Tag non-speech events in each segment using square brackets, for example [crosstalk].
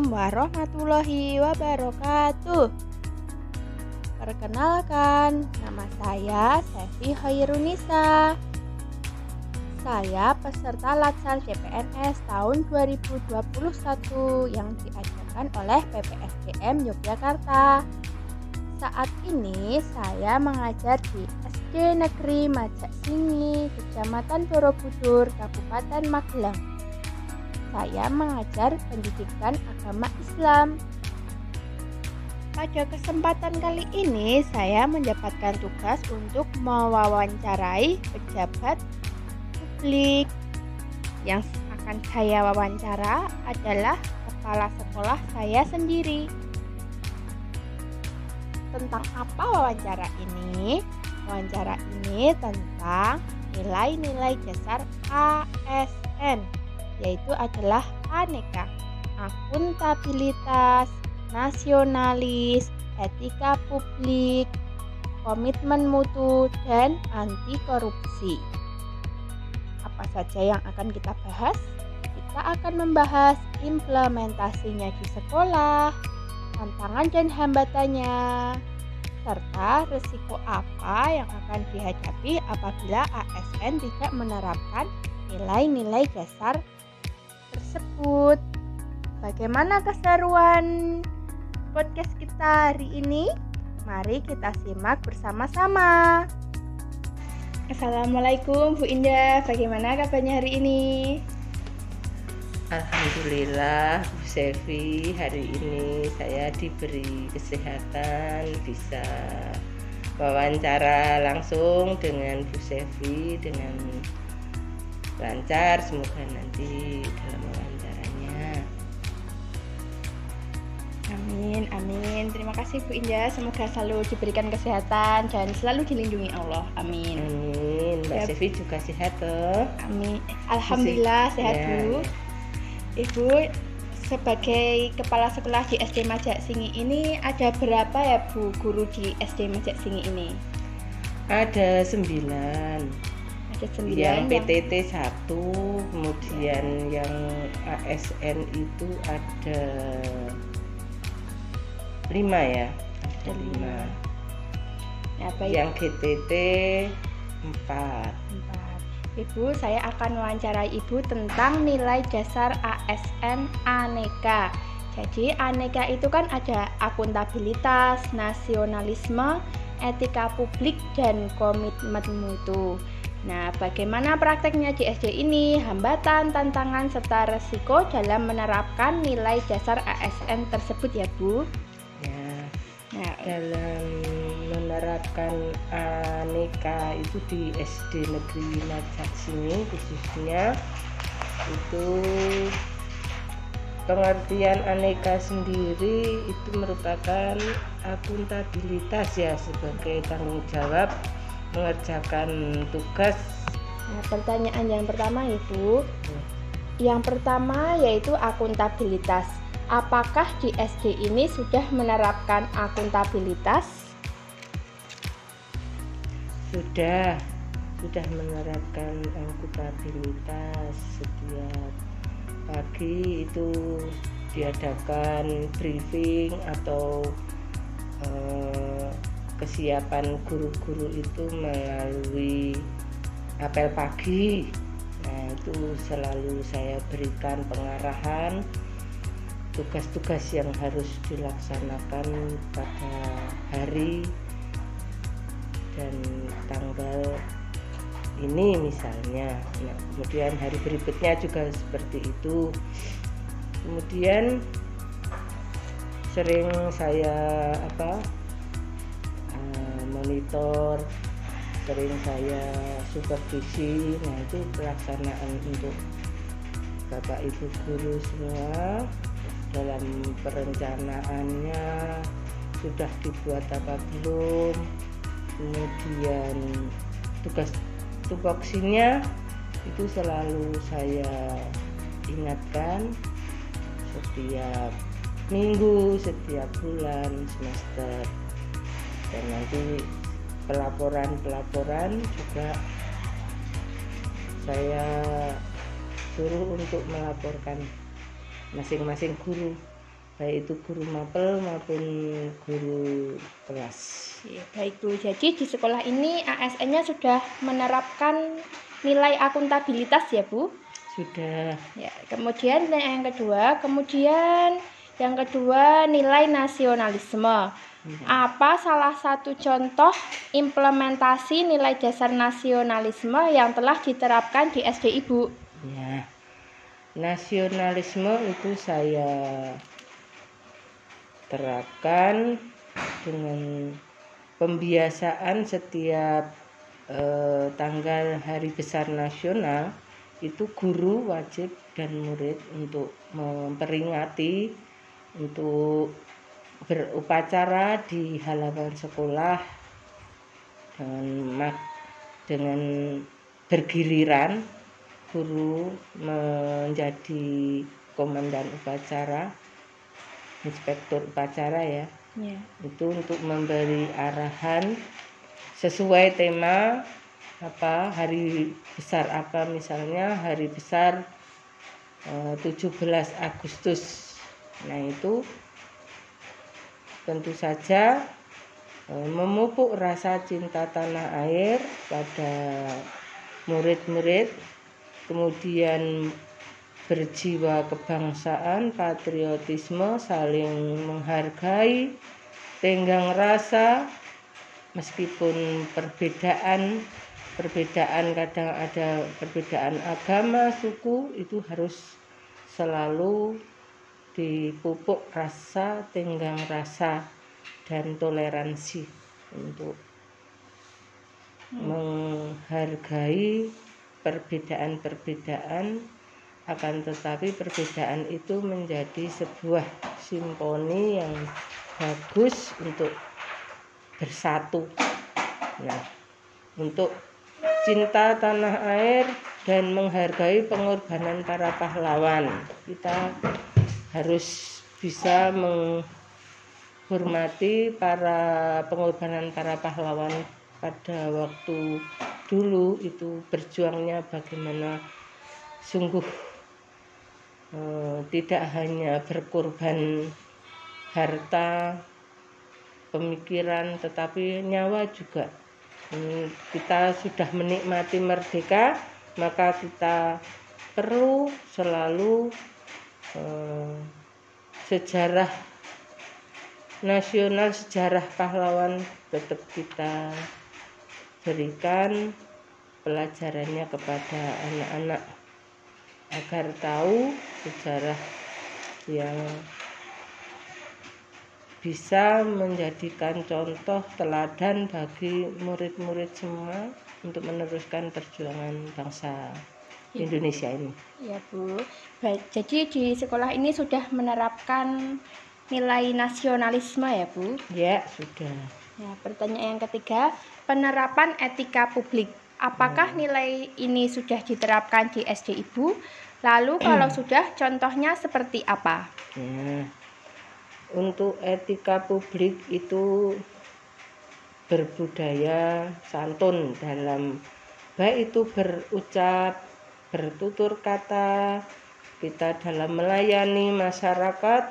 Assalamualaikum warahmatullahi wabarakatuh. Perkenalkan, nama saya Sevi Hoirunisa. Saya peserta Latsar CPNS tahun 2021 yang diadakan oleh PPSDM Yogyakarta. Saat ini saya mengajar di SD Negeri Majak Singi, Kecamatan Borobudur, Kabupaten Magelang saya mengajar pendidikan agama Islam. Pada kesempatan kali ini, saya mendapatkan tugas untuk mewawancarai pejabat publik. Yang akan saya wawancara adalah kepala sekolah saya sendiri. Tentang apa wawancara ini? Wawancara ini tentang nilai-nilai dasar ASN yaitu adalah aneka, akuntabilitas, nasionalis, etika publik, komitmen mutu, dan anti korupsi. Apa saja yang akan kita bahas? Kita akan membahas implementasinya di sekolah, tantangan dan hambatannya, serta risiko apa yang akan dihadapi apabila ASN tidak menerapkan nilai-nilai dasar tersebut. Bagaimana keseruan podcast kita hari ini? Mari kita simak bersama-sama. Assalamualaikum Bu Indah, bagaimana kabarnya hari ini? Alhamdulillah Bu Sevi hari ini saya diberi kesehatan bisa wawancara langsung dengan Bu Sevi dengan lancar semoga nanti dalam wawancaranya. Amin amin. Terima kasih Bu Indah. Semoga selalu diberikan kesehatan dan selalu dilindungi Allah. Amin. Amin. Mbak ya. Sevi juga sehat toh. Amin. Alhamdulillah sehat ya. Bu. Ibu sebagai kepala sekolah di SD Majak Singi ini ada berapa ya Bu guru di SD Majak Singi ini? Ada sembilan ada yang PTT satu kemudian yang ASN itu ada lima ya ada lima apa ya? yang GTT empat Ibu, saya akan wawancarai Ibu tentang nilai dasar ASN aneka. Jadi, aneka itu kan ada akuntabilitas, nasionalisme, etika publik, dan komitmen mutu. Nah, bagaimana prakteknya di SD ini? Hambatan, tantangan, serta resiko dalam menerapkan nilai dasar ASN tersebut ya, Bu? Ya. Nah, dalam menerapkan aneka itu di SD Negeri Najak sini khususnya itu pengertian aneka sendiri itu merupakan akuntabilitas ya sebagai tanggung jawab mengerjakan tugas. Nah, pertanyaan yang pertama Ibu. Hmm. Yang pertama yaitu akuntabilitas. Apakah di SD ini sudah menerapkan akuntabilitas? Sudah, sudah menerapkan akuntabilitas setiap pagi itu diadakan briefing atau eh, kesiapan guru-guru itu melalui apel pagi. Nah itu selalu saya berikan pengarahan tugas-tugas yang harus dilaksanakan pada hari dan tanggal ini misalnya. Nah, kemudian hari berikutnya juga seperti itu. Kemudian sering saya apa monitor sering saya supervisi. Nah itu pelaksanaan untuk bapak ibu guru semua. Dalam perencanaannya sudah dibuat apa belum? Kemudian tugas tupoksinya itu selalu saya ingatkan setiap minggu setiap bulan semester dan nanti pelaporan-pelaporan juga saya suruh untuk melaporkan masing-masing guru baik itu guru mapel maupun guru kelas. Ya, baik Bu. Jadi di sekolah ini ASN-nya sudah menerapkan nilai akuntabilitas ya Bu? Sudah. Ya, kemudian yang kedua, kemudian yang kedua nilai nasionalisme. Ya. Apa salah satu contoh implementasi nilai dasar nasionalisme yang telah diterapkan di SD Ibu? Ya. Nasionalisme itu saya terapkan dengan pembiasaan setiap eh, tanggal hari besar nasional itu guru wajib dan murid untuk memperingati untuk berupacara di halaman sekolah dengan dengan bergiliran guru menjadi komandan upacara inspektur upacara ya yeah. itu untuk memberi arahan sesuai tema apa hari besar apa misalnya hari besar eh, 17 Agustus nah itu tentu saja eh, memupuk rasa cinta tanah air pada murid-murid kemudian berjiwa kebangsaan, patriotisme, saling menghargai, tenggang rasa, meskipun perbedaan perbedaan kadang ada perbedaan agama, suku itu harus selalu dipupuk rasa, tenggang rasa dan toleransi untuk hmm. menghargai perbedaan-perbedaan akan tetapi perbedaan itu menjadi sebuah simponi yang bagus untuk bersatu. Nah, untuk cinta tanah air dan menghargai pengorbanan para pahlawan. Kita harus bisa menghormati para pengorbanan para pahlawan pada waktu dulu itu berjuangnya bagaimana sungguh Eh, tidak hanya berkorban harta, pemikiran, tetapi nyawa juga. Hmm, kita sudah menikmati merdeka, maka kita perlu selalu eh, sejarah nasional, sejarah pahlawan tetap kita berikan pelajarannya kepada anak-anak agar tahu sejarah yang bisa menjadikan contoh teladan bagi murid-murid semua untuk meneruskan perjuangan bangsa ya. Indonesia ini. Ya Bu, baik. Jadi di sekolah ini sudah menerapkan nilai nasionalisme ya Bu? Ya sudah. Ya, pertanyaan yang ketiga, penerapan etika publik. Apakah hmm. nilai ini sudah diterapkan di SD Ibu? Lalu kalau sudah, contohnya seperti apa? Ya. Untuk etika publik itu berbudaya santun dalam baik itu berucap, bertutur kata, kita dalam melayani masyarakat,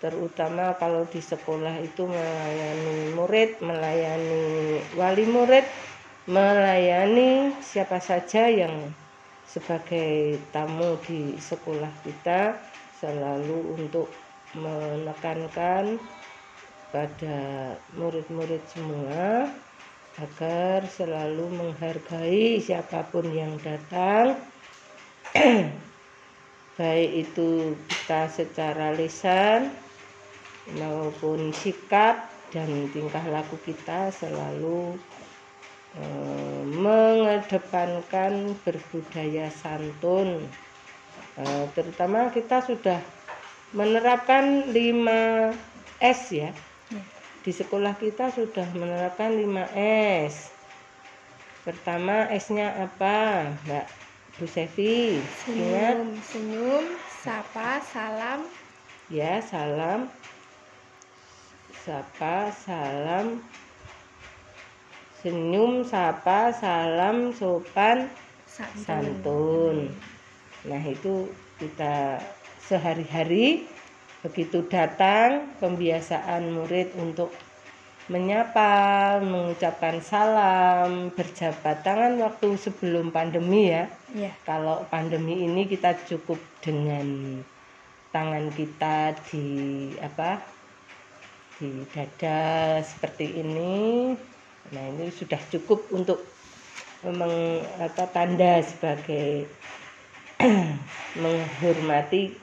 terutama kalau di sekolah itu melayani murid, melayani wali murid, melayani siapa saja yang sebagai tamu di sekolah kita selalu untuk menekankan pada murid-murid semua agar selalu menghargai siapa pun yang datang [clears throat] baik itu kita secara lisan maupun sikap dan tingkah laku kita selalu Eh, mengedepankan berbudaya santun. Eh, terutama kita sudah menerapkan 5 S ya. di sekolah kita sudah menerapkan 5 S. Pertama S-nya apa Mbak Bu Sevi senyum senyum sapa salam ya salam sapa salam senyum, sapa, salam, sopan, santun. santun. Nah, itu kita sehari-hari begitu datang pembiasaan murid untuk menyapa, mengucapkan salam, berjabat tangan waktu sebelum pandemi ya. Iya. Kalau pandemi ini kita cukup dengan tangan kita di apa di dada seperti ini. Nah ini sudah cukup untuk memang apa tanda sebagai [clears throat] menghormati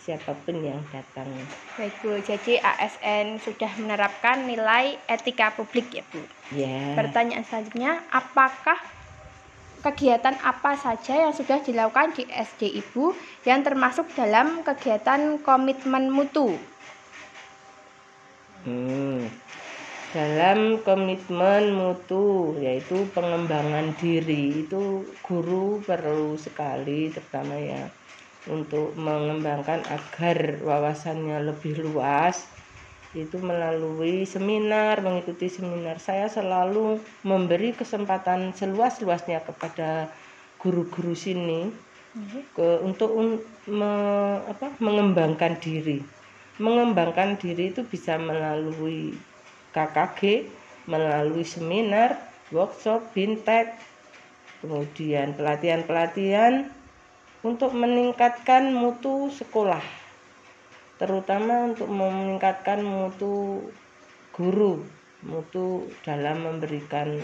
siapa pun yang datang. Baik Bu, jadi ASN sudah menerapkan nilai etika publik ya Bu. Ya. Pertanyaan selanjutnya, apakah kegiatan apa saja yang sudah dilakukan di SD Ibu yang termasuk dalam kegiatan komitmen mutu? Hmm. Dalam komitmen mutu yaitu pengembangan diri itu guru perlu sekali terutama ya untuk mengembangkan agar wawasannya lebih luas itu melalui seminar mengikuti seminar. Saya selalu memberi kesempatan seluas-luasnya kepada guru-guru sini ke untuk un, me, apa, mengembangkan diri. Mengembangkan diri itu bisa melalui KKG melalui seminar workshop bintek kemudian pelatihan-pelatihan untuk meningkatkan mutu sekolah terutama untuk meningkatkan mutu guru mutu dalam memberikan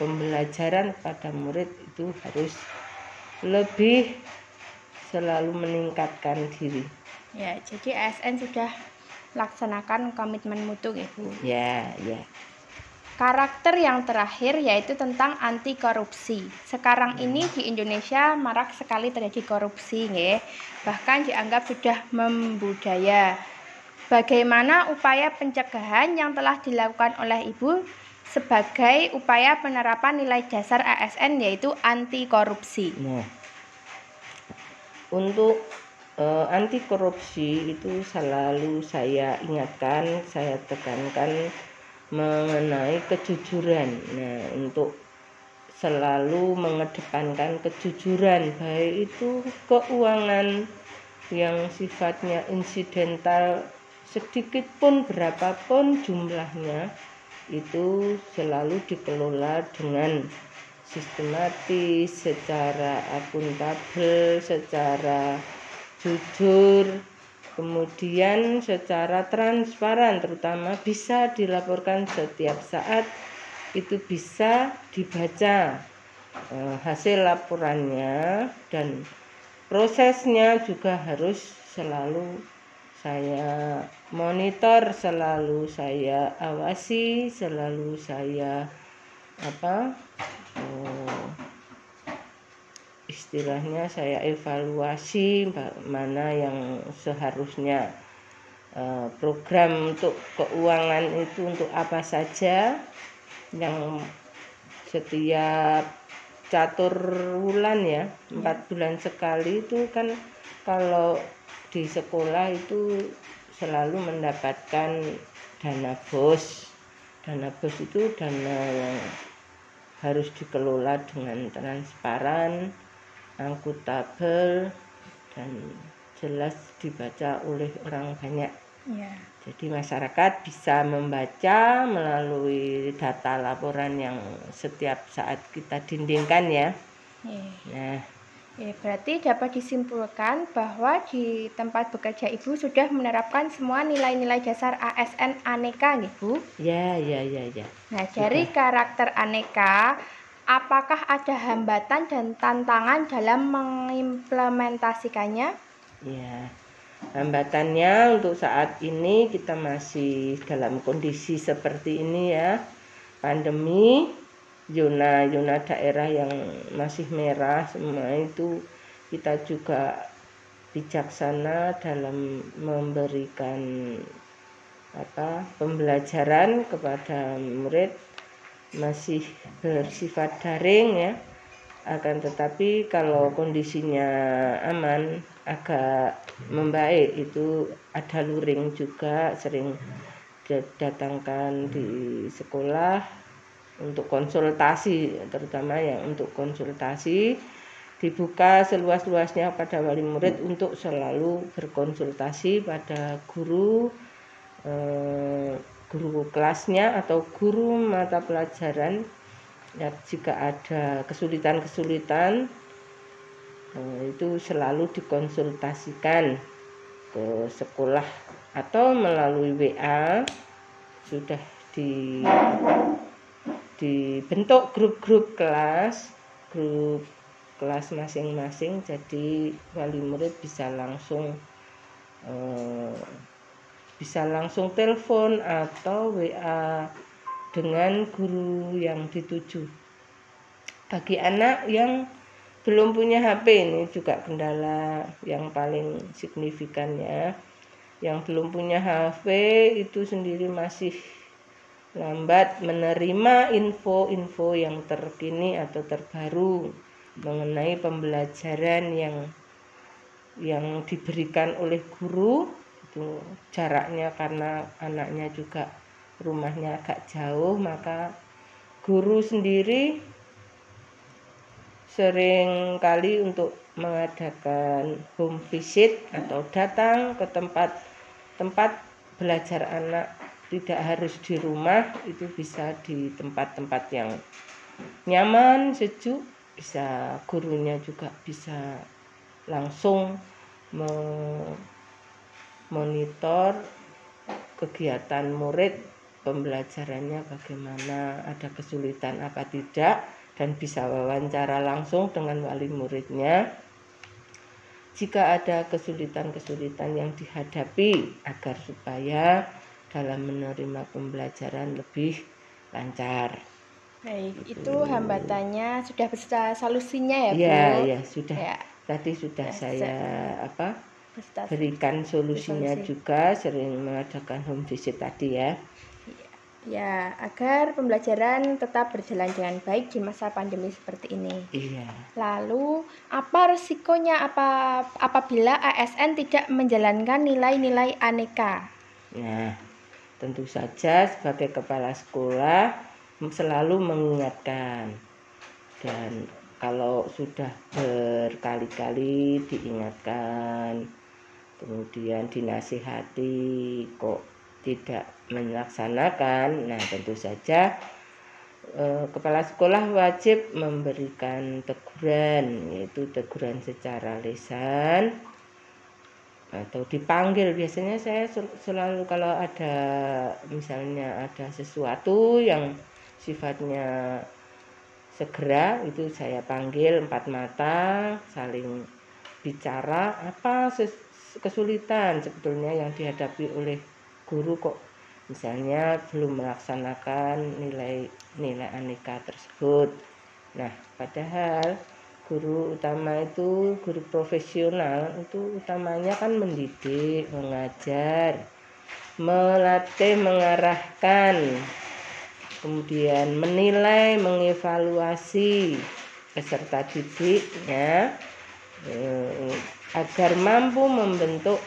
pembelajaran kepada murid itu harus lebih selalu meningkatkan diri Ya, jadi ASN sudah laksanakan komitmen mutu ya Bu. ya ya Karakter yang terakhir yaitu tentang anti korupsi. Sekarang ini di Indonesia marak sekali terjadi korupsi, nggih. Bahkan dianggap sudah membudaya. Bagaimana upaya pencegahan yang telah dilakukan oleh Ibu sebagai upaya penerapan nilai dasar ASN yaitu anti korupsi? Nah, untuk eh, anti korupsi itu selalu saya ingatkan, saya tekankan mengenai kejujuran. Nah, untuk selalu mengedepankan kejujuran, baik itu keuangan yang sifatnya insidental sedikit pun berapapun jumlahnya itu selalu dikelola dengan sistematis, secara akuntabel, secara jujur, kemudian secara transparan terutama bisa dilaporkan setiap saat itu bisa dibaca eh, hasil laporannya dan prosesnya juga harus selalu saya monitor selalu saya awasi selalu saya apa oh, istilahnya saya evaluasi mana yang seharusnya eh, program untuk keuangan itu untuk apa saja yang setiap catur bulan ya. empat bulan sekali itu kan kalau di sekolah itu selalu mendapatkan dana bos. Dana bos itu dana yang harus dikelola dengan transparan akuntabel dan jelas dibaca oleh orang banyak Ya. jadi masyarakat bisa membaca melalui data laporan yang setiap saat kita dindingkan ya. Ya. Nah, Ya, berarti dapat disimpulkan bahwa di tempat bekerja Ibu sudah menerapkan semua nilai-nilai dasar ASN aneka, nih Bu. ya ya ya ya. Nah, dari karakter aneka, apakah ada hambatan dan tantangan dalam mengimplementasikannya? Ya. Hambatannya untuk saat ini kita masih dalam kondisi seperti ini ya. Pandemi zona-zona daerah yang masih merah semua itu kita juga bijaksana dalam memberikan apa pembelajaran kepada murid masih bersifat daring ya. Akan tetapi kalau kondisinya aman agak membaik itu ada luring juga sering datangkan di sekolah untuk konsultasi terutama yang untuk konsultasi. Dibuka seluas-luasnya pada wali murid untuk selalu berkonsultasi pada guru eh, guru kelasnya atau guru mata pelajaran ya jika ada kesulitan-kesulitan eh, itu selalu dikonsultasikan ke sekolah atau melalui WA sudah di dibentuk grup-grup kelas grup kelas masing-masing jadi wali murid bisa langsung eh, bisa langsung telepon atau WA dengan guru yang dituju. Bagi anak yang belum punya HP ini juga kendala yang paling signifikan ya yang belum punya HP itu sendiri masih lambat menerima info-info yang terkini atau terbaru mengenai pembelajaran yang yang diberikan oleh guru itu jaraknya karena anaknya juga rumahnya agak jauh maka guru sendiri sering kali untuk mengadakan home visit atau datang ke tempat tempat belajar anak tidak harus di rumah itu bisa di tempat-tempat yang nyaman sejuk bisa gurunya juga bisa langsung memonitor kegiatan murid pembelajarannya bagaimana ada kesulitan apa tidak dan bisa wawancara langsung dengan wali muridnya jika ada kesulitan-kesulitan yang dihadapi agar supaya dalam menerima pembelajaran lebih lancar. Baik, itu hambatannya sudah beserta solusinya ya, Bu? Iya, iya, sudah. Ya. Tadi sudah ya, saya apa? Berikan solusinya solusi. juga sering mengadakan home visit tadi ya. Ya, agar pembelajaran tetap berjalan dengan baik di masa pandemi seperti ini. Iya. Lalu, apa resikonya apa apabila ASN tidak menjalankan nilai-nilai aneka? Nah, tentu saja sebagai kepala sekolah selalu mengingatkan dan kalau sudah berkali-kali diingatkan kemudian dinasihati kok tidak melaksanakan. Nah tentu saja eh, kepala sekolah wajib memberikan teguran yaitu teguran secara lisan atau dipanggil. Biasanya saya selalu kalau ada misalnya ada sesuatu yang sifatnya segera itu saya panggil empat mata saling bicara apa kesulitan sebetulnya yang dihadapi oleh guru kok. Misalnya belum melaksanakan nilai nilai aneka tersebut. Nah padahal guru utama itu guru profesional itu utamanya kan mendidik mengajar melatih mengarahkan kemudian menilai, mengevaluasi peserta didiknya eh, agar mampu membentuk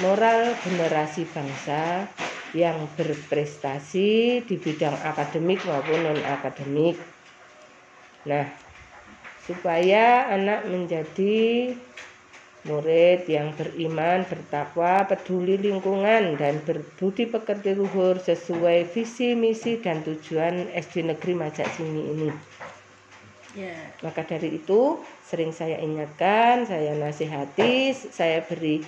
moral generasi bangsa yang berprestasi di bidang akademik maupun non akademik. Nah, supaya anak menjadi murid yang beriman, bertakwa, peduli lingkungan, dan berbudi pekerti luhur sesuai visi, misi, dan tujuan SD Negeri Majak Sini ini. Yeah. Maka dari itu sering saya ingatkan, saya nasihati, saya beri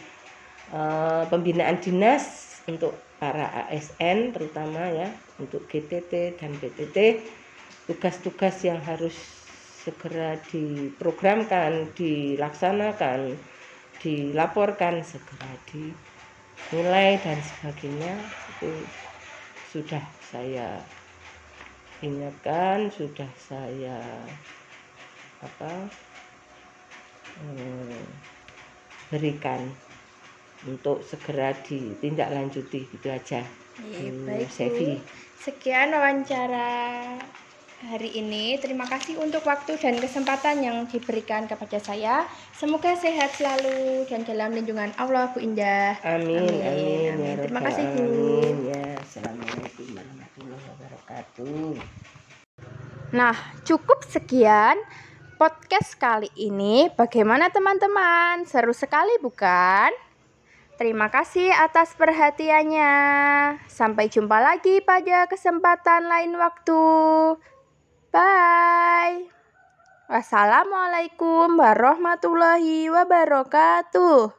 uh, pembinaan dinas untuk para ASN terutama ya, untuk GTT dan BTT, tugas-tugas yang harus segera diprogramkan, dilaksanakan dilaporkan segera dinilai dan sebagainya. Itu sudah saya ingatkan sudah saya apa hmm, berikan untuk segera ditindaklanjuti itu aja Iya, baik Sevi. Sekian wawancara hari ini. Terima kasih untuk waktu dan kesempatan yang diberikan kepada saya. Semoga sehat selalu dan dalam lindungan Allah Bu Indah. Amin. Amin. amin. amin. Ya Terima kasih Bu. Amin. Ya, Assalamualaikum warahmatullahi wabarakatuh. Nah, cukup sekian podcast kali ini. Bagaimana teman-teman? Seru sekali bukan? Terima kasih atas perhatiannya. Sampai jumpa lagi pada kesempatan lain waktu. Bye. Wassalamualaikum warahmatullahi wabarakatuh.